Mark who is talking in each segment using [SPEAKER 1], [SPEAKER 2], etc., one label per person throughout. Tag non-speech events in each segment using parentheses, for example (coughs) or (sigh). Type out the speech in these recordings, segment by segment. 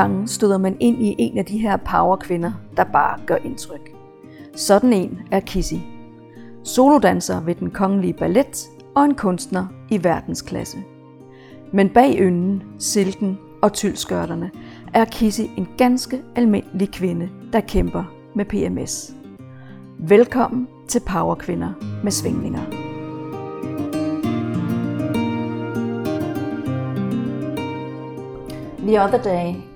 [SPEAKER 1] gange støder man ind i en af de her powerkvinder, der bare gør indtryk. Sådan en er Kissy. Solodanser ved den kongelige ballet og en kunstner i verdensklasse. Men bag ynden, silken og tylskørterne er Kissy en ganske almindelig kvinde, der kæmper med PMS. Velkommen til Powerkvinder med svingninger. The other day,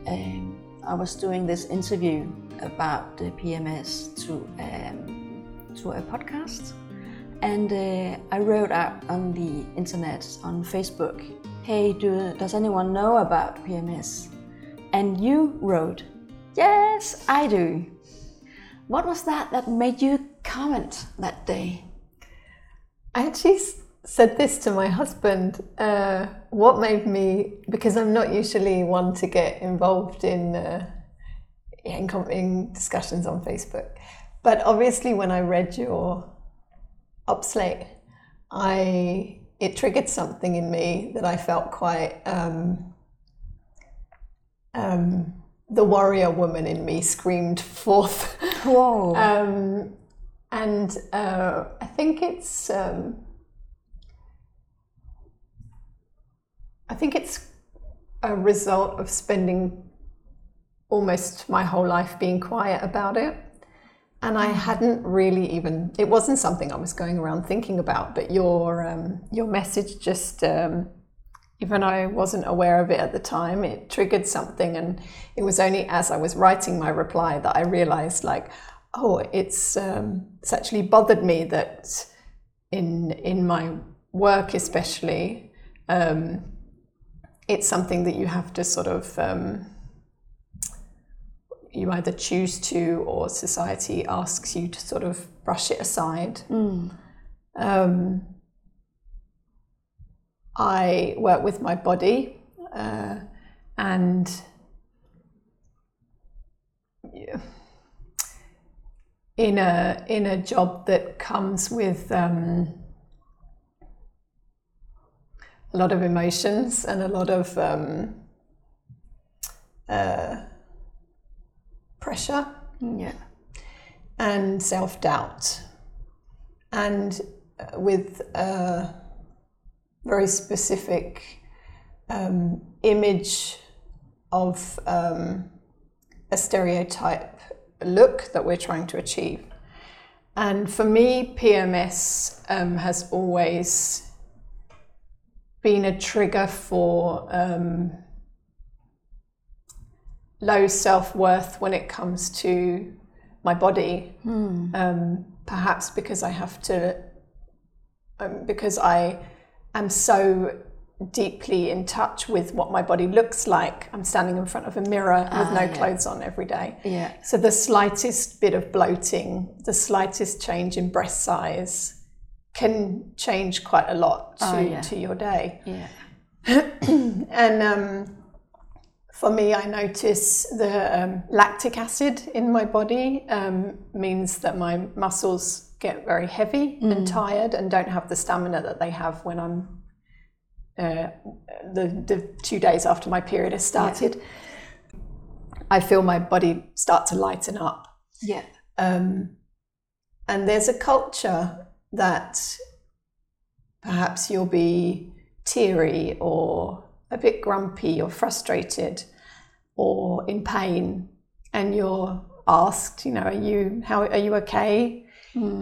[SPEAKER 1] I was doing this interview about the PMS to um, to a podcast, and uh, I wrote out on the internet on Facebook, "Hey, do, does anyone know about PMS?" And you wrote, "Yes, I do." What was that that made you comment that day?
[SPEAKER 2] I actually said this to my husband. Uh, what made me, because I'm not usually one to get involved in, uh, in, in discussions on Facebook, but obviously when I read your upslate, I it triggered something in me that I felt quite. Um, um, the warrior woman in me screamed forth.
[SPEAKER 1] Whoa! (laughs)
[SPEAKER 2] um, and uh, I think it's um, I think it's a result of spending almost my whole life being quiet about it. And I hadn't really even, it wasn't something I was going around thinking about, but your, um, your message just, um, even I wasn't aware of it at the time, it triggered something. And it was only as I was writing my reply that I realized, like, oh, it's, um, it's actually bothered me that in, in my work, especially, um, it's something that you have to sort of um, you either choose to or society asks you to sort of brush it aside.
[SPEAKER 1] Mm.
[SPEAKER 2] Um, I work with my body uh, and in a in a job that comes with um, a lot of emotions and a lot of um, uh, pressure
[SPEAKER 1] Yeah.
[SPEAKER 2] and self doubt, and uh, with a very specific um, image of um, a stereotype look that we're trying to achieve. And for me, PMS um, has always been a trigger for um, low self worth when it comes to my body. Um, perhaps because I have to, um, because I am so deeply in touch with what my body looks like. I'm standing in front of a mirror with
[SPEAKER 1] Ah,
[SPEAKER 2] no
[SPEAKER 1] yeah.
[SPEAKER 2] clothes on every day.
[SPEAKER 1] Yeah.
[SPEAKER 2] So the slightest bit of bloating, the slightest change in breast size can change quite a lot to,
[SPEAKER 1] Ah, yeah.
[SPEAKER 2] to your day.
[SPEAKER 1] Yeah. (clears throat)
[SPEAKER 2] And um, for me, I notice the um, lactic acid in my body um, means that my muscles get very heavy and tired and don't have the stamina that they have when I'm uh, the, the two days after my period has started. I feel my body start to lighten up.
[SPEAKER 1] Yeah.
[SPEAKER 2] Um, and there's a culture that perhaps you'll be teary or a bit grumpy or frustrated or in pain, and you're asked, you know, are you how are you okay?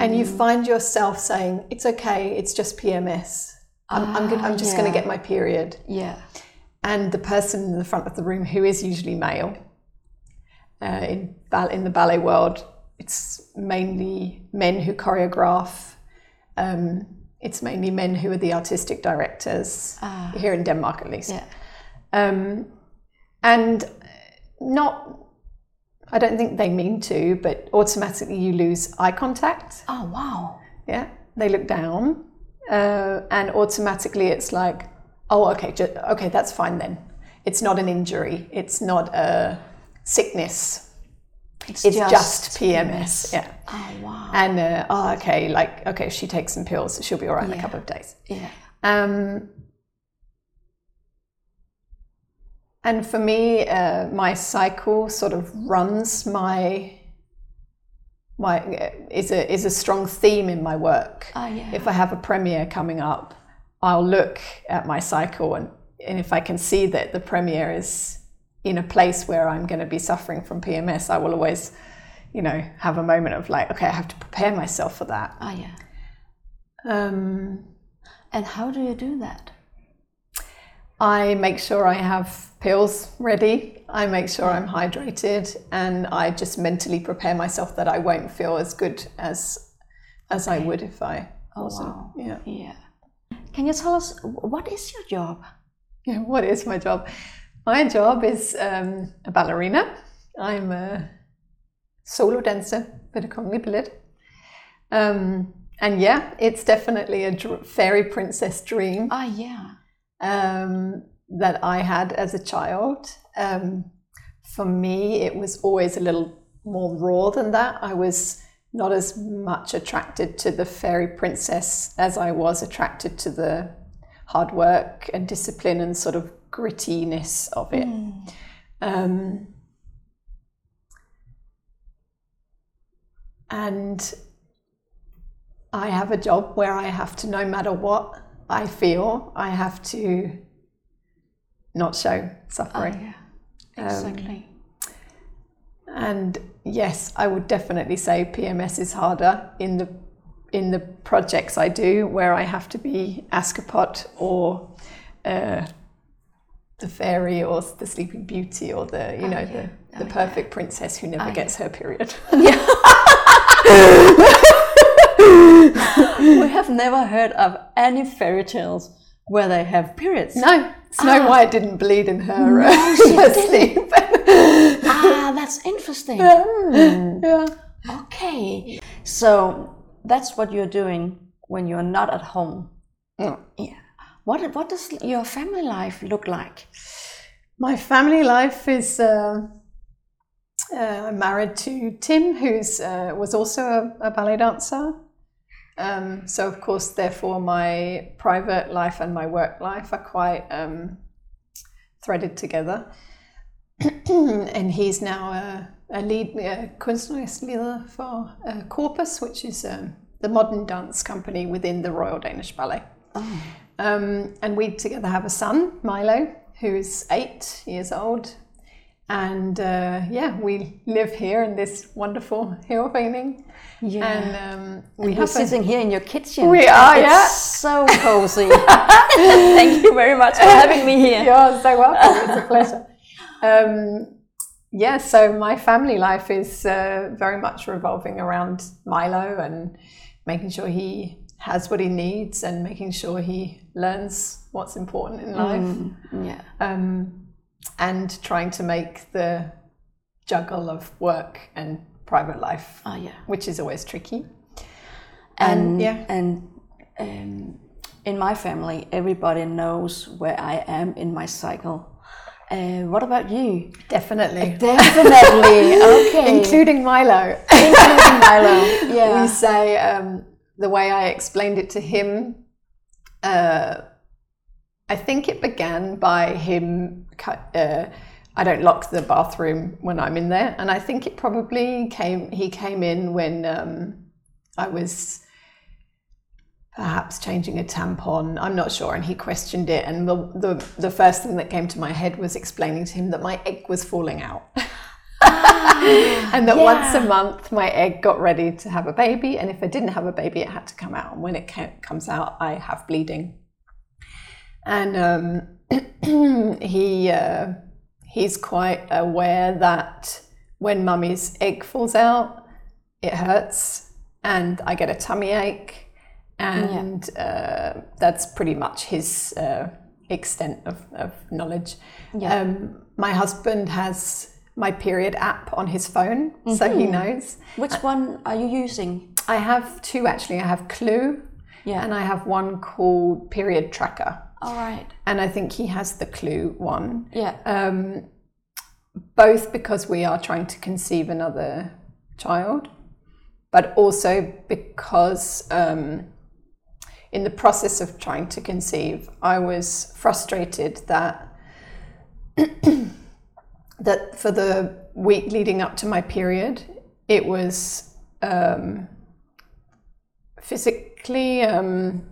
[SPEAKER 2] And you find yourself saying, "It's okay. It's just PMS. I'm I'm, good, I'm just going to get my period."
[SPEAKER 1] Yeah.
[SPEAKER 2] and the person in the front of the room who is usually male uh, in, in the ballet world it's mainly men who choreograph um, it's mainly men who are the artistic directors here in denmark at least
[SPEAKER 1] Yeah.
[SPEAKER 2] um, and not i don't think they mean to but automatically you lose eye contact
[SPEAKER 1] Oh wow.
[SPEAKER 2] yeah, they look down, uh, and automatically it's like, oh, okay, ju- okay, that's fine then. It's not an injury. It's not a sickness. It's just, PMS. Yeah.
[SPEAKER 1] Oh wow.
[SPEAKER 2] And uh, oh, okay, like okay, if she takes some pills, she'll be all right in a couple of days.
[SPEAKER 1] Yeah.
[SPEAKER 2] Um, and for me, uh, my cycle sort of runs my my is a is a strong theme in my work.
[SPEAKER 1] Oh, yeah.
[SPEAKER 2] If I have a premiere coming up, I'll look at my cycle and, and if I can see that the premiere is in a place where I'm going to be suffering from PMS, I will always, you know, have a moment of like, okay, I have to prepare myself for that.
[SPEAKER 1] Oh, yeah.
[SPEAKER 2] Um,
[SPEAKER 1] And how do you do that?
[SPEAKER 2] I make sure I have pills ready. I make sure I'm hydrated, and I just mentally prepare myself that I won't feel as good as as I would if I wasn't.
[SPEAKER 1] wow.
[SPEAKER 2] Yeah.
[SPEAKER 1] Yeah. Can you tell us what is your job?
[SPEAKER 2] Yeah. What is my job? My job is um, a ballerina. I'm a solo dancer for the Kongelig Ballet. Um, and yeah, it's definitely a dr- fairy princess dream.
[SPEAKER 1] Ah, yeah.
[SPEAKER 2] um, that I had as a child. Um, for me, it was always a little more raw than that. I was not as much attracted to the fairy princess as I was attracted to the hard work and discipline and sort of grittiness of it. Um, and I have a job where I have to, no matter what I feel, I have to not show
[SPEAKER 1] Oh,
[SPEAKER 2] suffering.
[SPEAKER 1] yeah. Exactly.
[SPEAKER 2] And yes, I would definitely say PMS is harder in the in the projects I do where I have to be Askepot or uh, the fairy or the Sleeping Beauty or the you know the, the
[SPEAKER 1] Oh,
[SPEAKER 2] perfect princess who never gets her period. (laughs) (laughs)
[SPEAKER 1] we have never heard of any fairy tales where they have periods.
[SPEAKER 2] no, Snow White didn't bleed in her, uh,
[SPEAKER 1] she (laughs)
[SPEAKER 2] her sleep.
[SPEAKER 1] Ah, that's interesting.
[SPEAKER 2] yeah.
[SPEAKER 1] Okay. So that's what you're doing when you're not at home.
[SPEAKER 2] Mm.
[SPEAKER 1] Yeah. What what does your family life look like?
[SPEAKER 2] My family life is. Uh, uh, I'm married to Tim, who's uh, was also a, a ballet dancer. Um, so, of course, therefore, my private life and my work life are quite um, threaded together. (clears throat) and he's now a, a lead, a kunstnerisk leader for uh, Corpus, which is um, the modern dance company within the Royal Danish Ballet. Um, and we together have a son, Milo, who's eight years old. And uh, yeah, we live here in this wonderful hill feeling.
[SPEAKER 1] Yeah.
[SPEAKER 2] And um, we
[SPEAKER 1] We're
[SPEAKER 2] have a,
[SPEAKER 1] sitting here in your kitchen.
[SPEAKER 2] We are,
[SPEAKER 1] It's
[SPEAKER 2] yeah.
[SPEAKER 1] so cozy. (laughs) Thank you very much for having me here. (laughs)
[SPEAKER 2] You're so welcome. It's a pleasure. Um, yeah, so my family life is uh, very much revolving around Milo and making sure he has what he needs and making sure he learns what's important in life.
[SPEAKER 1] Yeah.
[SPEAKER 2] um, and trying to make the juggle of work and private life,
[SPEAKER 1] Oh yeah.
[SPEAKER 2] which is always tricky.
[SPEAKER 1] And
[SPEAKER 2] yeah.
[SPEAKER 1] and um, in my family, everybody knows where I am in my cycle. Uh, what about you?
[SPEAKER 2] Definitely.
[SPEAKER 1] Definitely. (laughs) Okay.
[SPEAKER 2] Including Milo.
[SPEAKER 1] Including Milo. (laughs) Yeah.
[SPEAKER 2] We say um, the way I explained it to him. Uh, I think it began by him. Uh, I don't lock the bathroom when I'm in there, and I think it probably came. He came in when um, I was perhaps changing a tampon. I'm not sure, and he questioned it. And the, the the first thing that came to my head was explaining to him that my egg was falling out. (laughs) (laughs) and that once a month my egg got ready to have a baby and if i didn't have a baby it had to come out. And when it comes out i have bleeding. And um, (clears throat) he uh, he's quite aware that when mummy's egg falls out it hurts and i get a tummy ache. And uh, that's pretty much his uh, extent of, of knowledge.
[SPEAKER 1] Yeah.
[SPEAKER 2] um, my husband has my period app on his phone, so he knows.
[SPEAKER 1] Which one are you using?
[SPEAKER 2] I have two actually. I have Clue,
[SPEAKER 1] Yeah.
[SPEAKER 2] and I have one called Period Tracker,
[SPEAKER 1] All right.
[SPEAKER 2] and I think he has the Clue one.
[SPEAKER 1] Yeah.
[SPEAKER 2] Um, both because we are trying to conceive another child, but also because um, in the process of trying to conceive, I was frustrated that (clears throat) that for the week leading up to my period, it was um, physically um,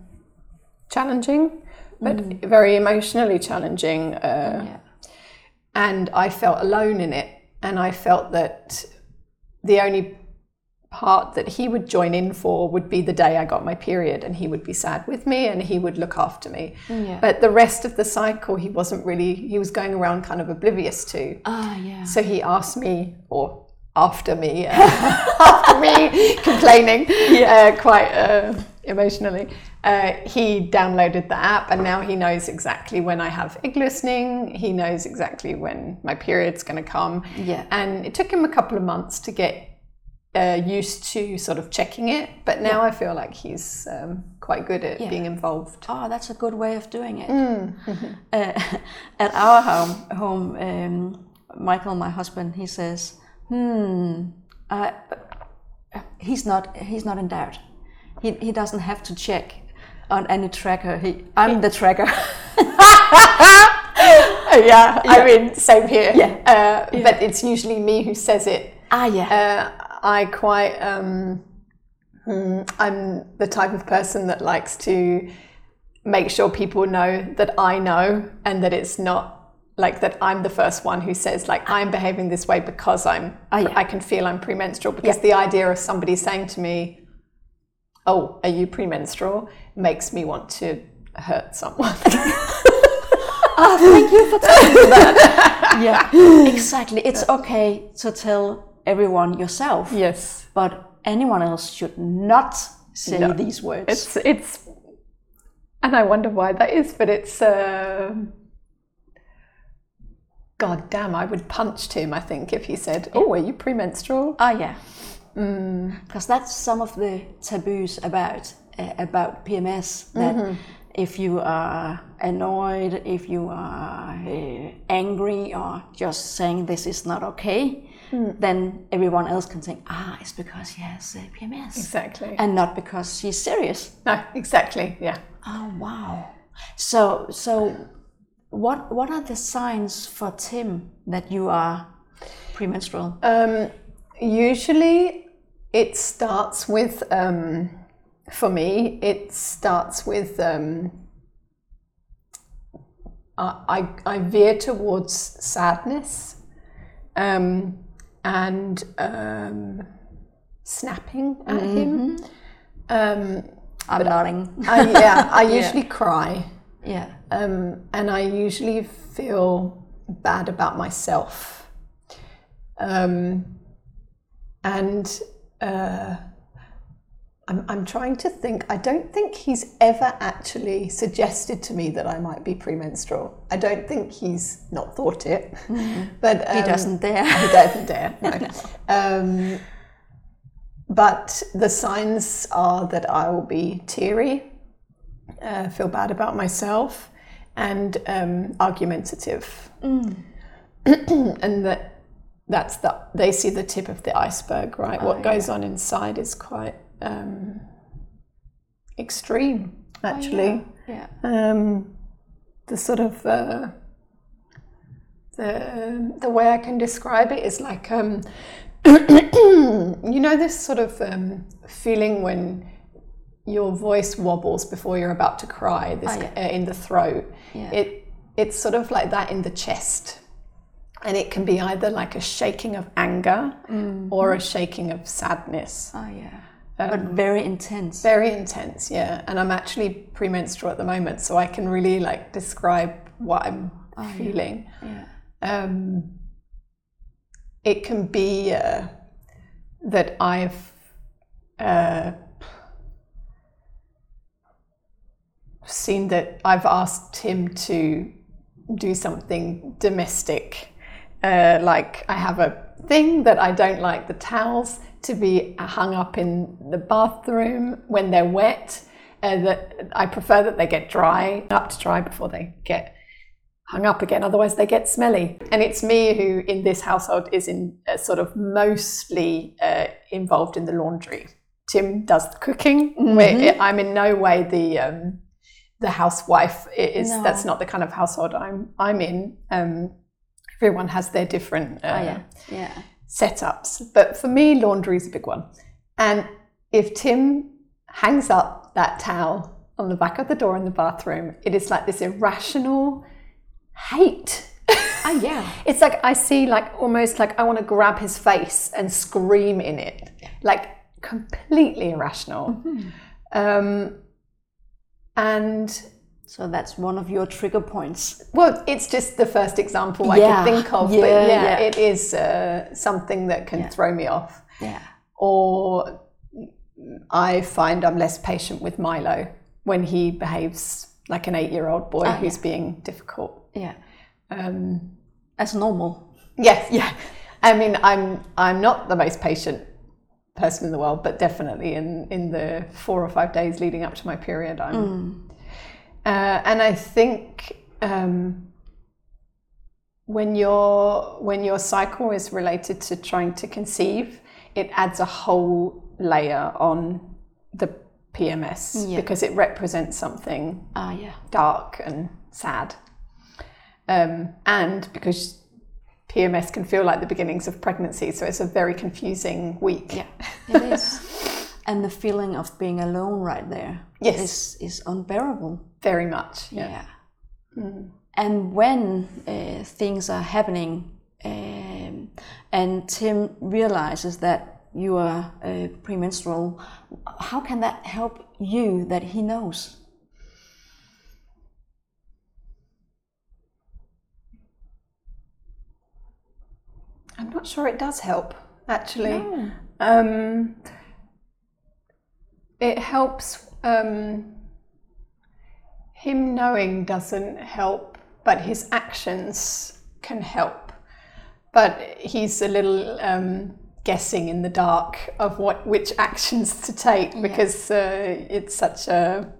[SPEAKER 2] challenging, but very emotionally challenging. Uh,
[SPEAKER 1] Yeah.
[SPEAKER 2] and I felt alone in it. And I felt that the only part that he would join in for would be the day I got my period, and he would be sad with me and he would look after me.
[SPEAKER 1] Yeah.
[SPEAKER 2] But the rest of the cycle, he wasn't really, he was going around kind of oblivious to.
[SPEAKER 1] Ah, yeah.
[SPEAKER 2] So he asked me, or after me, uh, (laughs) after me (laughs) complaining uh, quite uh, emotionally, uh, he downloaded the app and now he knows exactly when I have egg loosening. He knows exactly when my period's going to come.
[SPEAKER 1] Yeah.
[SPEAKER 2] And it took him a couple of months to get uh, used to sort of checking it, but now I feel like he's um, quite good at being involved.
[SPEAKER 1] Oh, that's a good way of doing it. (laughs) Uh, at our home, home um, Michael, my husband, he says, "Hmm, uh, he's not. He's not in doubt. He he doesn't have to check on any tracker. He, I'm the tracker. (laughs)
[SPEAKER 2] yeah, I mean, same here.
[SPEAKER 1] Yeah.
[SPEAKER 2] Uh, But it's usually me who says it.
[SPEAKER 1] ah, yeah.
[SPEAKER 2] Uh, I quite, um, hmm, I'm the type of person that likes to make sure people know that I know and that it's not like that I'm the first one who says like I'm behaving this way because I'm
[SPEAKER 1] Ah, yeah.
[SPEAKER 2] I can feel I'm premenstrual because the idea of somebody saying to me, "Oh, are you premenstrual?" makes me want to hurt someone. (laughs)
[SPEAKER 1] Ah, thank you for telling me that. (laughs) yeah, exactly. It's okay to tell everyone yourself,
[SPEAKER 2] yes.
[SPEAKER 1] but anyone else should not say
[SPEAKER 2] No.
[SPEAKER 1] these words.
[SPEAKER 2] It's it's, and I wonder why that is, but it's. Uh, God damn! I would punch Tim. I think if he said, "Oh, are you premenstrual?"
[SPEAKER 1] Ah, yeah. Because that's some of the taboos about uh, about PMS. That if you are annoyed, if you are uh, angry, or just saying this is not okay, then everyone else can think, ah, it's because she has uh, PMS,
[SPEAKER 2] Exactly.
[SPEAKER 1] and not because she's serious.
[SPEAKER 2] no, exactly. Yeah.
[SPEAKER 1] Oh wow! So so, what what are the signs for Tim that you are premenstrual?
[SPEAKER 2] Um, usually, it starts with. Um, for me, it starts with. Um, I, I I veer towards sadness, um, and um, snapping at him. Um,
[SPEAKER 1] I'm nodding.
[SPEAKER 2] I, yeah, I (laughs) usually cry.
[SPEAKER 1] yeah.
[SPEAKER 2] um, and I usually feel bad about myself. Um, and uh, I'm, I'm trying to think, I don't think he's ever actually suggested to me that I might be premenstrual. I don't think he's not thought it, but
[SPEAKER 1] He
[SPEAKER 2] um,
[SPEAKER 1] doesn't dare. (laughs)
[SPEAKER 2] he doesn't dare. (laughs) No. Um, but the signs are that I will be teary, uh, feel bad about myself, and um, argumentative, (clears throat) and that that's the they see the tip of the iceberg, right? what goes on inside is quite um, extreme, actually.
[SPEAKER 1] Yeah.
[SPEAKER 2] Um, the sort of uh, the the way I can describe it is like um, (clears throat) you know this sort of um, feeling when your voice wobbles before you're about to cry, this
[SPEAKER 1] Oh, yeah.
[SPEAKER 2] uh, in the throat.
[SPEAKER 1] Yeah.
[SPEAKER 2] It it's sort of like that in the chest. And it can be either like a shaking of anger
[SPEAKER 1] Mm-hmm.
[SPEAKER 2] or a shaking of sadness.
[SPEAKER 1] Oh yeah. But very intense.
[SPEAKER 2] Very intense, yeah. And I'm actually premenstrual at the moment, so I can really like describe what I'm feeling.
[SPEAKER 1] yeah.
[SPEAKER 2] Um, it can be uh, that I've uh, seen that I've asked him to do something domestic. Uh, like I have a thing that I don't like the towels to be hung up in the bathroom when they're wet. Uh, that I prefer that they get dry, up to dry before they get hung up again. Otherwise, they get smelly. And it's me who, in this household, is in uh, sort of mostly uh, involved in the laundry. Tim does the cooking. We're- I'm in no way the um, the housewife. It is
[SPEAKER 1] No.
[SPEAKER 2] that's not the kind of household I'm I'm in. Um, everyone has their different uh,
[SPEAKER 1] Oh, yeah. Yeah.
[SPEAKER 2] Setups. But for me, laundry is a big one. And if Tim hangs up that towel on the back of the door in the bathroom, it is like this irrational hate.
[SPEAKER 1] Oh, yeah. (laughs)
[SPEAKER 2] It's like I see, like almost like I want to grab his face and scream in it, like completely irrational. Um, and
[SPEAKER 1] So that's one of your trigger points.
[SPEAKER 2] well, it's just the first example I
[SPEAKER 1] Yeah,
[SPEAKER 2] can think of, but
[SPEAKER 1] yeah,
[SPEAKER 2] yeah,
[SPEAKER 1] yeah.
[SPEAKER 2] it is uh, something that can throw me off.
[SPEAKER 1] Yeah.
[SPEAKER 2] or I find I'm less patient with Milo when he behaves like an eight year old boy who's being difficult.
[SPEAKER 1] Yeah.
[SPEAKER 2] Um,
[SPEAKER 1] As normal.
[SPEAKER 2] yes, (laughs) yeah. I mean, I'm I'm not the most patient person in the world, but definitely in in the four or five days leading up to my period, I'm. Uh, and I think um, when your when your cycle is related to trying to conceive, it adds a whole layer on the PMS
[SPEAKER 1] Yeah.
[SPEAKER 2] because it represents something
[SPEAKER 1] Ah, yeah.
[SPEAKER 2] dark and sad. Um, and because PMS can feel like the beginnings of pregnancy, so it's a very confusing week.
[SPEAKER 1] Yeah. It is. (laughs) and the feeling of being alone right there
[SPEAKER 2] Yes.
[SPEAKER 1] is is unbearable.
[SPEAKER 2] Very much. Yeah.
[SPEAKER 1] Yeah. And when uh, things are happening, um, and Tim realizes that you are uh, premenstrual, how can that help you that he knows?
[SPEAKER 2] I'm not sure it does help, actually. Um, it helps. Um, him knowing doesn't help, but his actions can help. But he's a little um, guessing in the dark of what which actions to take because uh, it's such a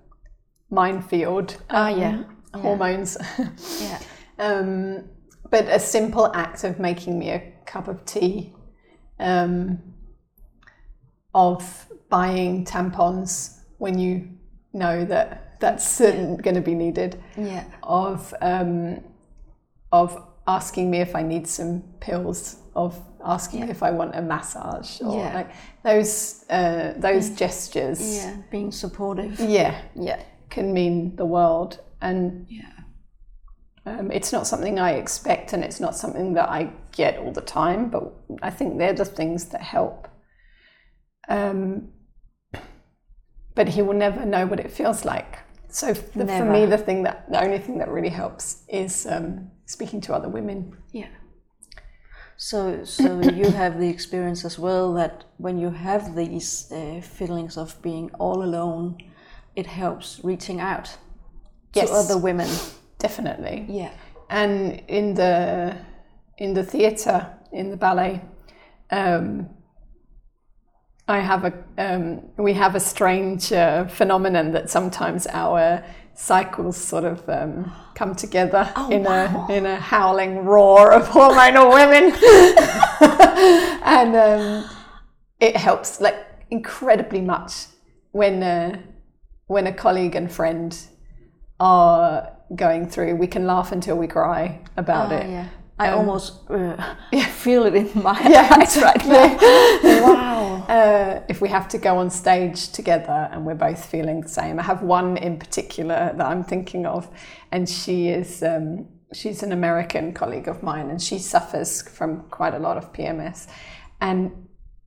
[SPEAKER 2] minefield.
[SPEAKER 1] Ah,
[SPEAKER 2] um,
[SPEAKER 1] yeah.
[SPEAKER 2] hormones. (laughs)
[SPEAKER 1] Yeah.
[SPEAKER 2] Um, but a simple act of making me a cup of tea, um, of buying tampons when you know that that's going to be needed,
[SPEAKER 1] Yeah.
[SPEAKER 2] of um, of asking me if I need some pills, of asking if I want a massage, or
[SPEAKER 1] Yeah.
[SPEAKER 2] like those uh, those gestures.
[SPEAKER 1] Yeah. Being supportive.
[SPEAKER 2] yeah,
[SPEAKER 1] Yeah.
[SPEAKER 2] can mean the world and
[SPEAKER 1] Yeah.
[SPEAKER 2] um, it's not something I expect and it's not something that I get all the time, but I think they're the things that help. Um, but he will never know what it feels like. So the, for me, the thing that the only thing that really helps is um, speaking to other women.
[SPEAKER 1] Yeah. So, so you (coughs) have the experience as well that when you have these uh, feelings of being all alone, it helps reaching out
[SPEAKER 2] Yes.
[SPEAKER 1] to other women.
[SPEAKER 2] Definitely.
[SPEAKER 1] Yeah.
[SPEAKER 2] and in the in the theatre in the ballet um, I have a um, we have a strange uh, phenomenon that sometimes our cycles sort of um, come together (gasps) in
[SPEAKER 1] wow.
[SPEAKER 2] a in a howling roar of hormonal women (laughs) and um, it helps like incredibly much when uh, when a colleague and friend are going through we can laugh until we cry about
[SPEAKER 1] Oh,
[SPEAKER 2] it
[SPEAKER 1] yeah. I almost uh, (laughs) feel it in my
[SPEAKER 2] yeah
[SPEAKER 1] hands right now. (laughs) wow.
[SPEAKER 2] uh, if we have to go on stage together and we're both feeling the same. I have one in particular that I'm thinking of, and she is um, she's an American colleague of mine, and she suffers from quite a lot of PMS, and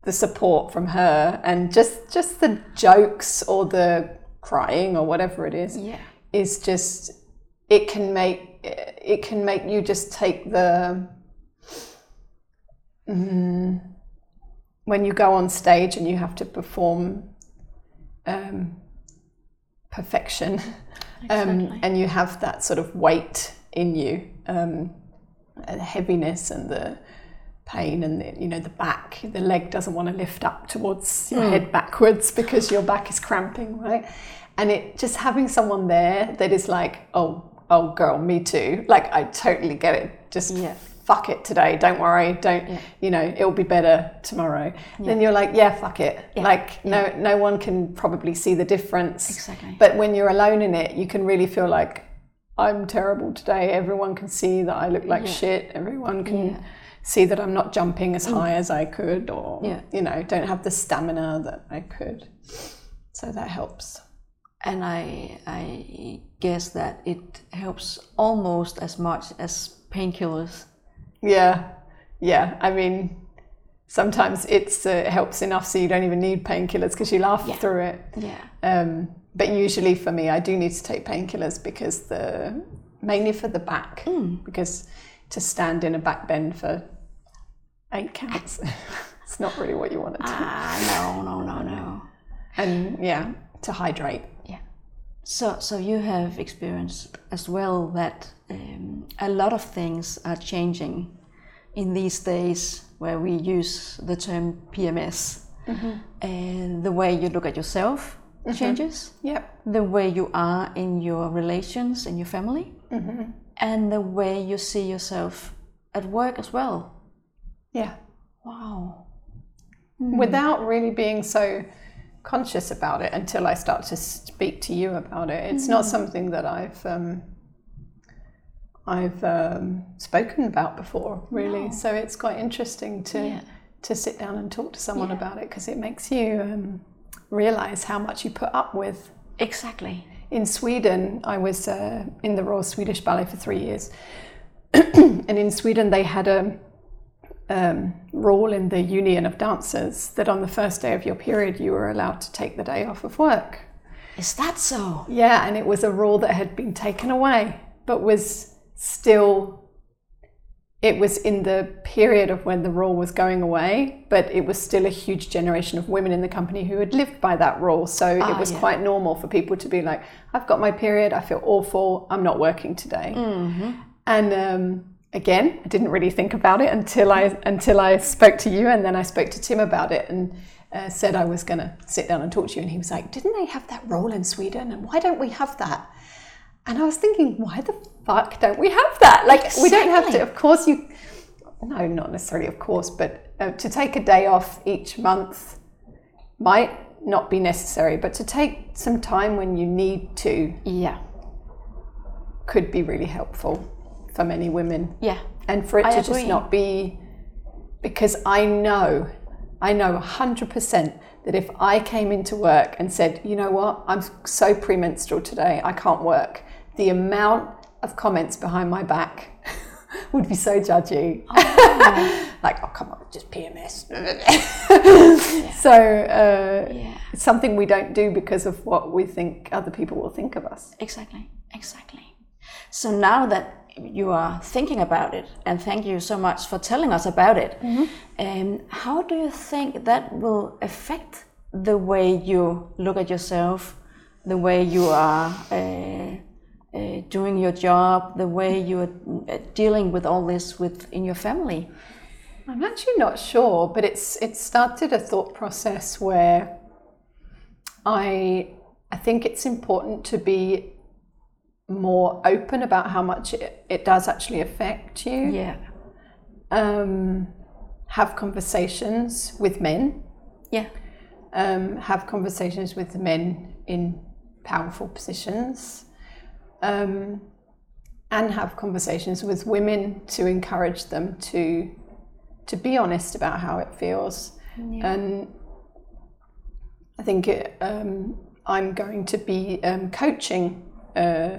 [SPEAKER 2] the support from her and just just the jokes or the crying or whatever it is
[SPEAKER 1] Yeah.
[SPEAKER 2] is just it can make it can make you just take the mm, when you go on stage and you have to perform um, perfection (laughs) um, and you have that sort of weight in you um, and the heaviness and the pain and the, you know the back the leg doesn't want to lift up towards your head backwards because your back is cramping right? And it just having someone there that is like oh oh girl me too like i totally get it just
[SPEAKER 1] Yeah.
[SPEAKER 2] fuck it today don't worry don't you know it'll be better tomorrow then you're like yeah fuck it like no no one can probably see the difference
[SPEAKER 1] Exactly.
[SPEAKER 2] but when you're alone in it you can really feel like I'm terrible today. Everyone can see that I look like
[SPEAKER 1] Yeah.
[SPEAKER 2] shit. Everyone can
[SPEAKER 1] Yeah.
[SPEAKER 2] see that I'm not jumping as mm. high as I could, or
[SPEAKER 1] Yeah.
[SPEAKER 2] you know, don't have the stamina that I could. So that helps.
[SPEAKER 1] And I, I guess that it helps almost as much as painkillers.
[SPEAKER 2] Yeah, yeah. I mean, sometimes it's uh, it helps enough so you don't even need painkillers because you laugh
[SPEAKER 1] Yeah.
[SPEAKER 2] through it.
[SPEAKER 1] Yeah.
[SPEAKER 2] Um, but usually for me, I do need to take painkillers because the mainly for the back because to stand in a back bend for eight counts, (laughs) it's not really what you want to do.
[SPEAKER 1] Ah, no, no, no, no.
[SPEAKER 2] And yeah, to hydrate.
[SPEAKER 1] So, so you have experienced as well that um, a lot of things are changing in these days where we use the term PMS. Mm-hmm. And the way you look at yourself mm-hmm. changes,
[SPEAKER 2] Yep.
[SPEAKER 1] the way you are in your relations, in your family, mm-hmm. and the way you see yourself at work as well.
[SPEAKER 2] Yeah.
[SPEAKER 1] Wow.
[SPEAKER 2] Without really being so conscious about it until I start to speak to you about it. It's not something that I've um, I've um, spoken about before, really. So it's quite interesting to
[SPEAKER 1] Yeah.
[SPEAKER 2] to sit down and talk to someone
[SPEAKER 1] Yeah.
[SPEAKER 2] about it because it makes you um, realize how much you put up with.
[SPEAKER 1] Exactly.
[SPEAKER 2] In Sweden, I was uh, in the Royal Swedish Ballet for three years, (clears throat) and in Sweden they had a um, rule in the Union of Dancers that on the first day of your period you were allowed to take the day off of work.
[SPEAKER 1] Is that so?
[SPEAKER 2] Yeah, and it was a rule that had been taken away, but was still. It was in the period of when the rule was going away, but it was still a huge generation of women in the company who had lived by that rule. So
[SPEAKER 1] Ah,
[SPEAKER 2] it was
[SPEAKER 1] yeah.
[SPEAKER 2] quite normal for people to be like, I've got my period, I feel awful, I'm not working today. And um, again, I didn't really think about it until I until I spoke to you, and then I spoke to Tim about it, and uh, said I was going to sit down and talk to you. And he was like, "Didn't they have that role in Sweden? And why don't we have that?" And I was thinking, why the fuck don't we have that? Like, we don't have to. Of course, you. No, not necessarily, of course, but uh, to take a day off each month might not be necessary, but to take some time when you need to
[SPEAKER 1] Yeah.
[SPEAKER 2] could be really helpful for many women
[SPEAKER 1] Yeah.
[SPEAKER 2] and for it
[SPEAKER 1] I
[SPEAKER 2] to just not be because I know, I know 100% that if I came into work and said, you know what, I'm so premenstrual today, I can't work, the amount of comments behind my back (laughs) would be so judgy. (laughs) like, oh, come on, just PMS. (laughs) So, uh,
[SPEAKER 1] Yeah.
[SPEAKER 2] it's something we don't do because of what we think other people will think of us.
[SPEAKER 1] Exactly, exactly. So now that you are thinking about it, and thank you so much for telling us about it, um, how do you think that will affect the way you look at yourself, the way you are uh, uh, doing your job, the way you are uh, dealing with all this within your family?
[SPEAKER 2] I'm actually not sure, but it's it started a thought process where I I think it's important to be more open about how much it, it does actually affect you.
[SPEAKER 1] Yeah,
[SPEAKER 2] Um, have conversations with men.
[SPEAKER 1] yeah,
[SPEAKER 2] Um, have conversations with men in powerful positions. Um, and have conversations with women to encourage them to to be honest about how it feels. And I think it, um, I'm going to be um, coaching uh,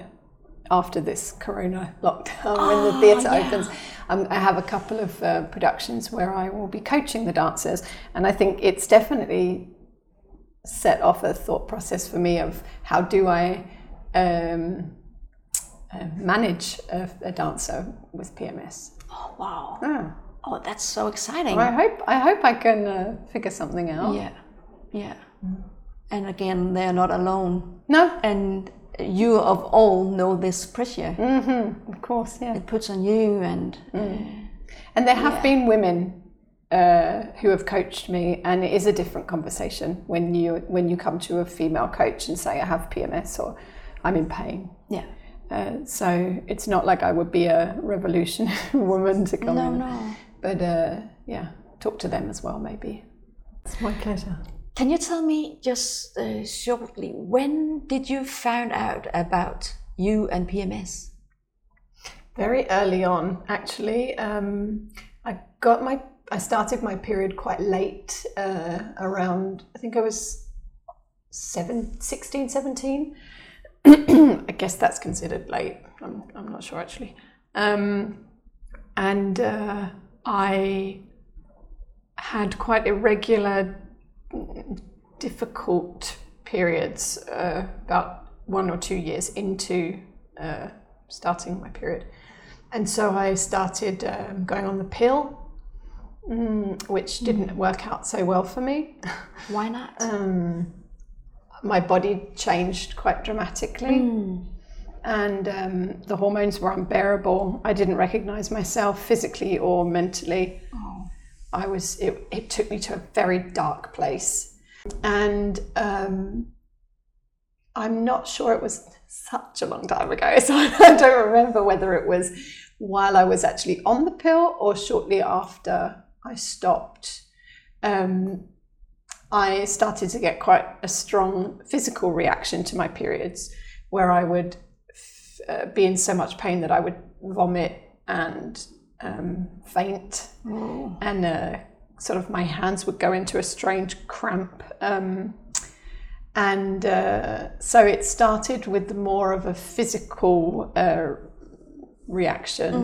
[SPEAKER 2] after this Corona lockdown when the theatre
[SPEAKER 1] yeah.
[SPEAKER 2] opens. Um, I have a couple of uh, productions where I will be coaching the dancers, and I think it's definitely set off a thought process for me of how do I um, uh, manage a, a dancer with PMS.
[SPEAKER 1] Oh, wow.
[SPEAKER 2] Ah.
[SPEAKER 1] Oh, that's so exciting.
[SPEAKER 2] I hope I hope I can uh, figure something out.
[SPEAKER 1] Yeah, yeah. And again, they're not alone.
[SPEAKER 2] No,
[SPEAKER 1] And you of all know this pressure Mm -hmm.
[SPEAKER 2] of course, yeah.
[SPEAKER 1] it puts on you, and uh,
[SPEAKER 2] And there have been women uh, who have coached me, and it is a different conversation when you when you come to a female coach and say I have PMS or I'm in pain.
[SPEAKER 1] yeah.
[SPEAKER 2] Uh, so it's not like I would be a revolutionary (laughs) woman to come
[SPEAKER 1] No,
[SPEAKER 2] in,
[SPEAKER 1] no.
[SPEAKER 2] but uh, yeah, talk to them as well, maybe. It's my pleasure.
[SPEAKER 1] Can you tell me just uh, shortly when did you find out about you and PMS?
[SPEAKER 2] Very early on, actually. Um, I got my, I started my period quite late, uh, around, I think I was seven, 16, 17. (clears throat) I guess that's considered late. I'm, I'm not sure actually. Um, and uh, I had quite irregular, difficult periods uh, about one or two years into uh, starting my period. And so I started um, going on the pill, mm, which didn't work out so well for me.
[SPEAKER 1] Why not? (laughs)
[SPEAKER 2] Um, my body changed quite dramatically. And um, the hormones were unbearable. I didn't recognize myself physically or mentally. I was, it, it took me to a very dark place. And um, I'm not sure it was such a long time ago, (laughs) so I don't remember whether it was while I was actually on the pill or shortly after I stopped. Um, I started to get quite a strong physical reaction to my periods, where I would uh, be in so much pain that I would vomit and um, faint, and uh, sort of my hands would go into a strange cramp. Um, and uh, so it started with the more of a physical uh, reaction,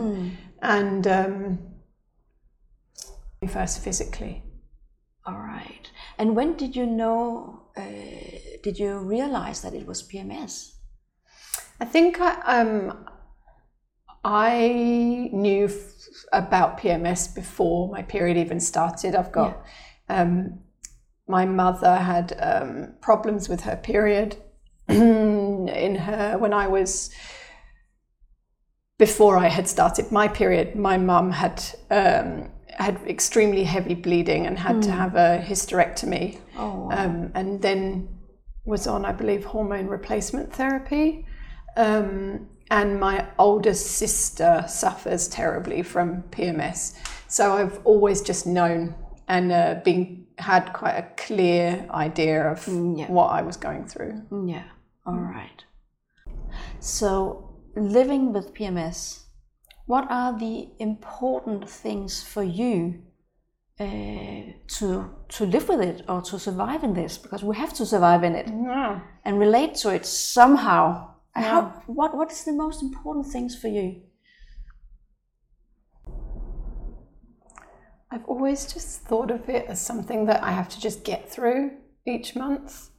[SPEAKER 2] and um, first physically.
[SPEAKER 1] All right. And when did you know? Uh, did you realize that it was PMS?
[SPEAKER 2] I think I, um, I knew f- about PMS before my period even started. I've got um, my mother had um, problems with her period (clears throat) in her when I was before I had started my period. My mum had um, had extremely heavy bleeding and had to have a hysterectomy,
[SPEAKER 1] Oh,
[SPEAKER 2] um, and then was on, I believe, hormone replacement therapy. Um, and my older sister suffers terribly from PMS. So I've always just known and uh, been had quite a clear idea of
[SPEAKER 1] yeah.
[SPEAKER 2] what I was going through.
[SPEAKER 1] Yeah. All right. So, living with PMS, what are the important things for you uh, to to live with it or to survive in this? Because we have to survive in it
[SPEAKER 2] Yeah.
[SPEAKER 1] and relate to it somehow. How, what what is the most important things for you?
[SPEAKER 2] I've always just thought of it as something that I have to just get through each month.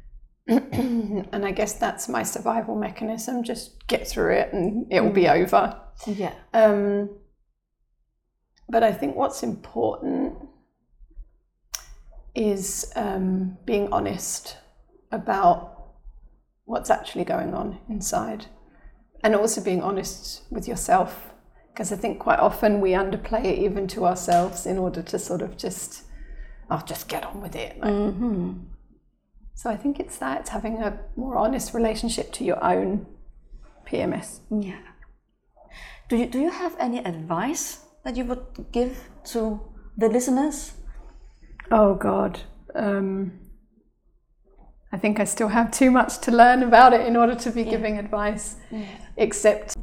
[SPEAKER 2] (clears throat) and I guess that's my survival mechanism just get through it and it will be over.
[SPEAKER 1] Yeah.
[SPEAKER 2] Um, but I think what's important is um, being honest about what's actually going on inside and also being honest with yourself because I think quite often we underplay it even to ourselves in order to sort of just, I'll just get on with it. Like-
[SPEAKER 1] Mm-hmm.
[SPEAKER 2] So I think it's that, it's having a more honest relationship to your own PMS.
[SPEAKER 1] Yeah. Do you do you have any advice that you would give to the listeners?
[SPEAKER 2] Oh God. Um, I think I still have too much to learn about it in order to be giving advice, except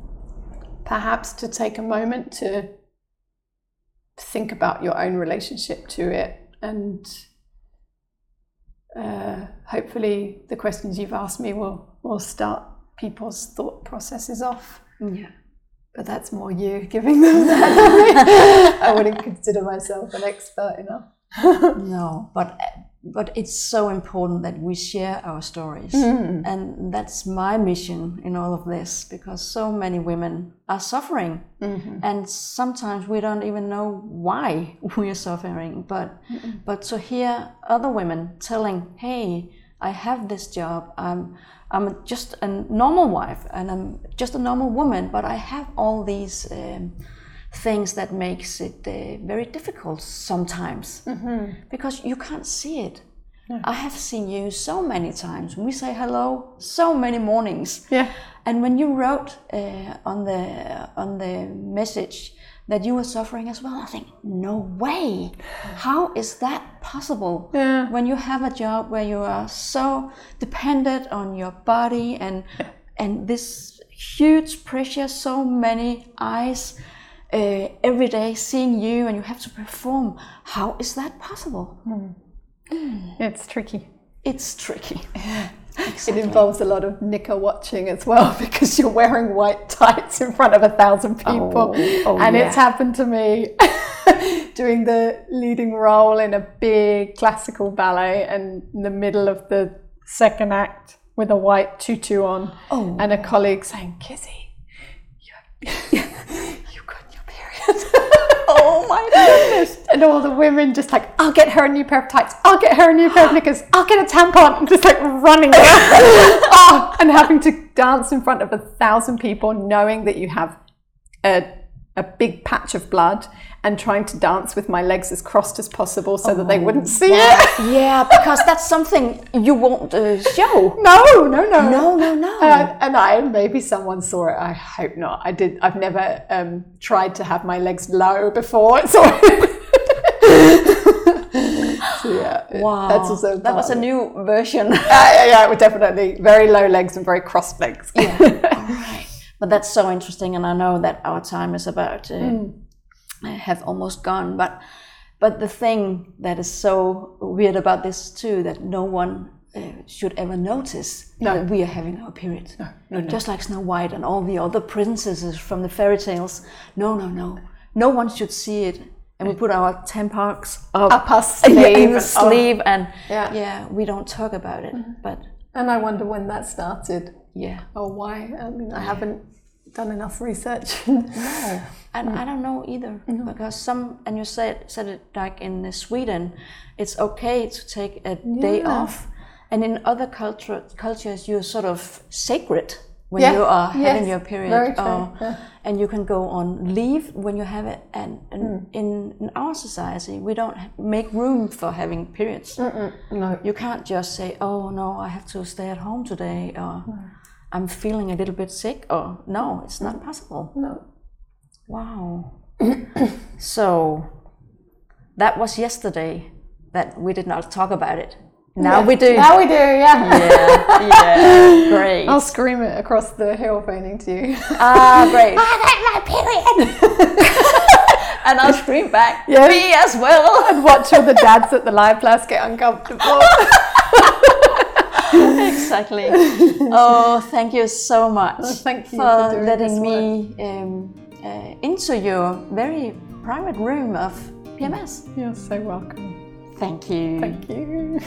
[SPEAKER 2] perhaps to take a moment to think about your own relationship to it and uh, hopefully the questions you've asked me will, will start people's thought processes off.
[SPEAKER 1] Yeah.
[SPEAKER 2] But that's more you (laughs) giving them that. (laughs) I wouldn't consider myself an expert enough.
[SPEAKER 1] No, but but it's so important that we share our stories,
[SPEAKER 2] Mm.
[SPEAKER 1] and that's my mission in all of this because so many women are suffering,
[SPEAKER 2] Mm-hmm.
[SPEAKER 1] and sometimes we don't even know why (laughs) we are suffering. But but to hear other women telling, "Hey, I have this job. I'm I'm just a normal wife, and I'm just a normal woman, but I have all these." Um, things that makes it uh, very difficult sometimes because you can't see it. I have seen you so many times. When we say hello so many mornings.
[SPEAKER 2] Yeah.
[SPEAKER 1] And when you wrote uh, on the on the message that you were suffering as well, I think, no way. How is that possible?
[SPEAKER 2] Yeah.
[SPEAKER 1] When you have a job where you are so dependent on your body and and this huge pressure, so many eyes uh, every day seeing you, and you have to perform. How is that possible?
[SPEAKER 2] It's tricky.
[SPEAKER 1] It's tricky. (laughs)
[SPEAKER 2] It involves a lot of knicker watching as well (laughs) because you're wearing white tights in front of a thousand people.
[SPEAKER 1] Oh, oh,
[SPEAKER 2] and
[SPEAKER 1] yeah.
[SPEAKER 2] it's happened to me (laughs) doing the leading role in a big classical ballet and in the middle of the second act with a white tutu on
[SPEAKER 1] Oh.
[SPEAKER 2] and a colleague saying, Kizzy, you, you got your period.
[SPEAKER 1] Oh my goodness!
[SPEAKER 2] And all the women just like, I'll get her a new pair of tights. I'll get her a new pair of knickers. I'll get a tampon. And just like running around. (laughs) oh, and having to dance in front of a thousand people, knowing that you have a, a big patch of blood and trying to dance with my legs as crossed as possible so that they wouldn't see it. (laughs)
[SPEAKER 1] Yeah, because that's something you won't uh, show. (laughs)
[SPEAKER 2] No, no, no.
[SPEAKER 1] No, no, no.
[SPEAKER 2] Uh, and I maybe someone saw it. I hope not. I did. I've never um, tried to have my legs low before. (laughs) So, so yeah,
[SPEAKER 1] Wow,
[SPEAKER 2] that's also
[SPEAKER 1] that was a
[SPEAKER 2] part of it.
[SPEAKER 1] new version.
[SPEAKER 2] Uh, yeah, yeah, definitely very low legs and very crossed legs.
[SPEAKER 1] yeah. All right. But that's so interesting, and I know that our time is about to
[SPEAKER 2] Hmm.
[SPEAKER 1] have almost gone. But but the thing that is so weird about this too that no one uh, should ever notice
[SPEAKER 2] No.
[SPEAKER 1] that we are having our period. No,
[SPEAKER 2] no, no.
[SPEAKER 1] Just like Snow White and all the other princesses from the fairy tales. No, no, no. No one should see it. And we put our tampons up,
[SPEAKER 2] Up our (laughs)
[SPEAKER 1] yeah, in
[SPEAKER 2] sleeve. Oh.
[SPEAKER 1] and
[SPEAKER 2] Yeah.
[SPEAKER 1] yeah, we don't talk about it. But
[SPEAKER 2] And I wonder when that started.
[SPEAKER 1] Yeah,
[SPEAKER 2] or why. I mean, I haven't done enough research. (laughs)
[SPEAKER 1] no, And I don't know either because some and you said said it like in uh, Sweden, it's okay to take a day off, and in other culture cultures you're sort of sacred when you are having
[SPEAKER 2] yes,
[SPEAKER 1] your period, or-
[SPEAKER 2] yeah.
[SPEAKER 1] and you can go on leave when you have it. And, and
[SPEAKER 2] Hmm.
[SPEAKER 1] in, in our society, we don't make room for having periods.
[SPEAKER 2] no.
[SPEAKER 1] You can't just say, "Oh no, I have to stay at home today," or "I'm feeling a little bit sick," or "No, it's not possible."
[SPEAKER 2] No.
[SPEAKER 1] Wow. (coughs) so that was yesterday that we did not talk about it. Now we do.
[SPEAKER 2] Now we do, yeah.
[SPEAKER 1] yeah, yeah, (laughs) great.
[SPEAKER 2] I'll scream it across the hill phoning to you.
[SPEAKER 1] Ah, great. (laughs) I got my period. (laughs) and I'll scream back.
[SPEAKER 2] Yes.
[SPEAKER 1] Me as well.
[SPEAKER 2] and watch all the dads at the live class get uncomfortable.
[SPEAKER 1] exactly. Oh, thank you so much
[SPEAKER 2] Oh, thank you
[SPEAKER 1] for,
[SPEAKER 2] for doing
[SPEAKER 1] letting
[SPEAKER 2] this
[SPEAKER 1] me um, uh, into your very private room of PMS.
[SPEAKER 2] You're so welcome.
[SPEAKER 1] Thank you.
[SPEAKER 2] Thank you.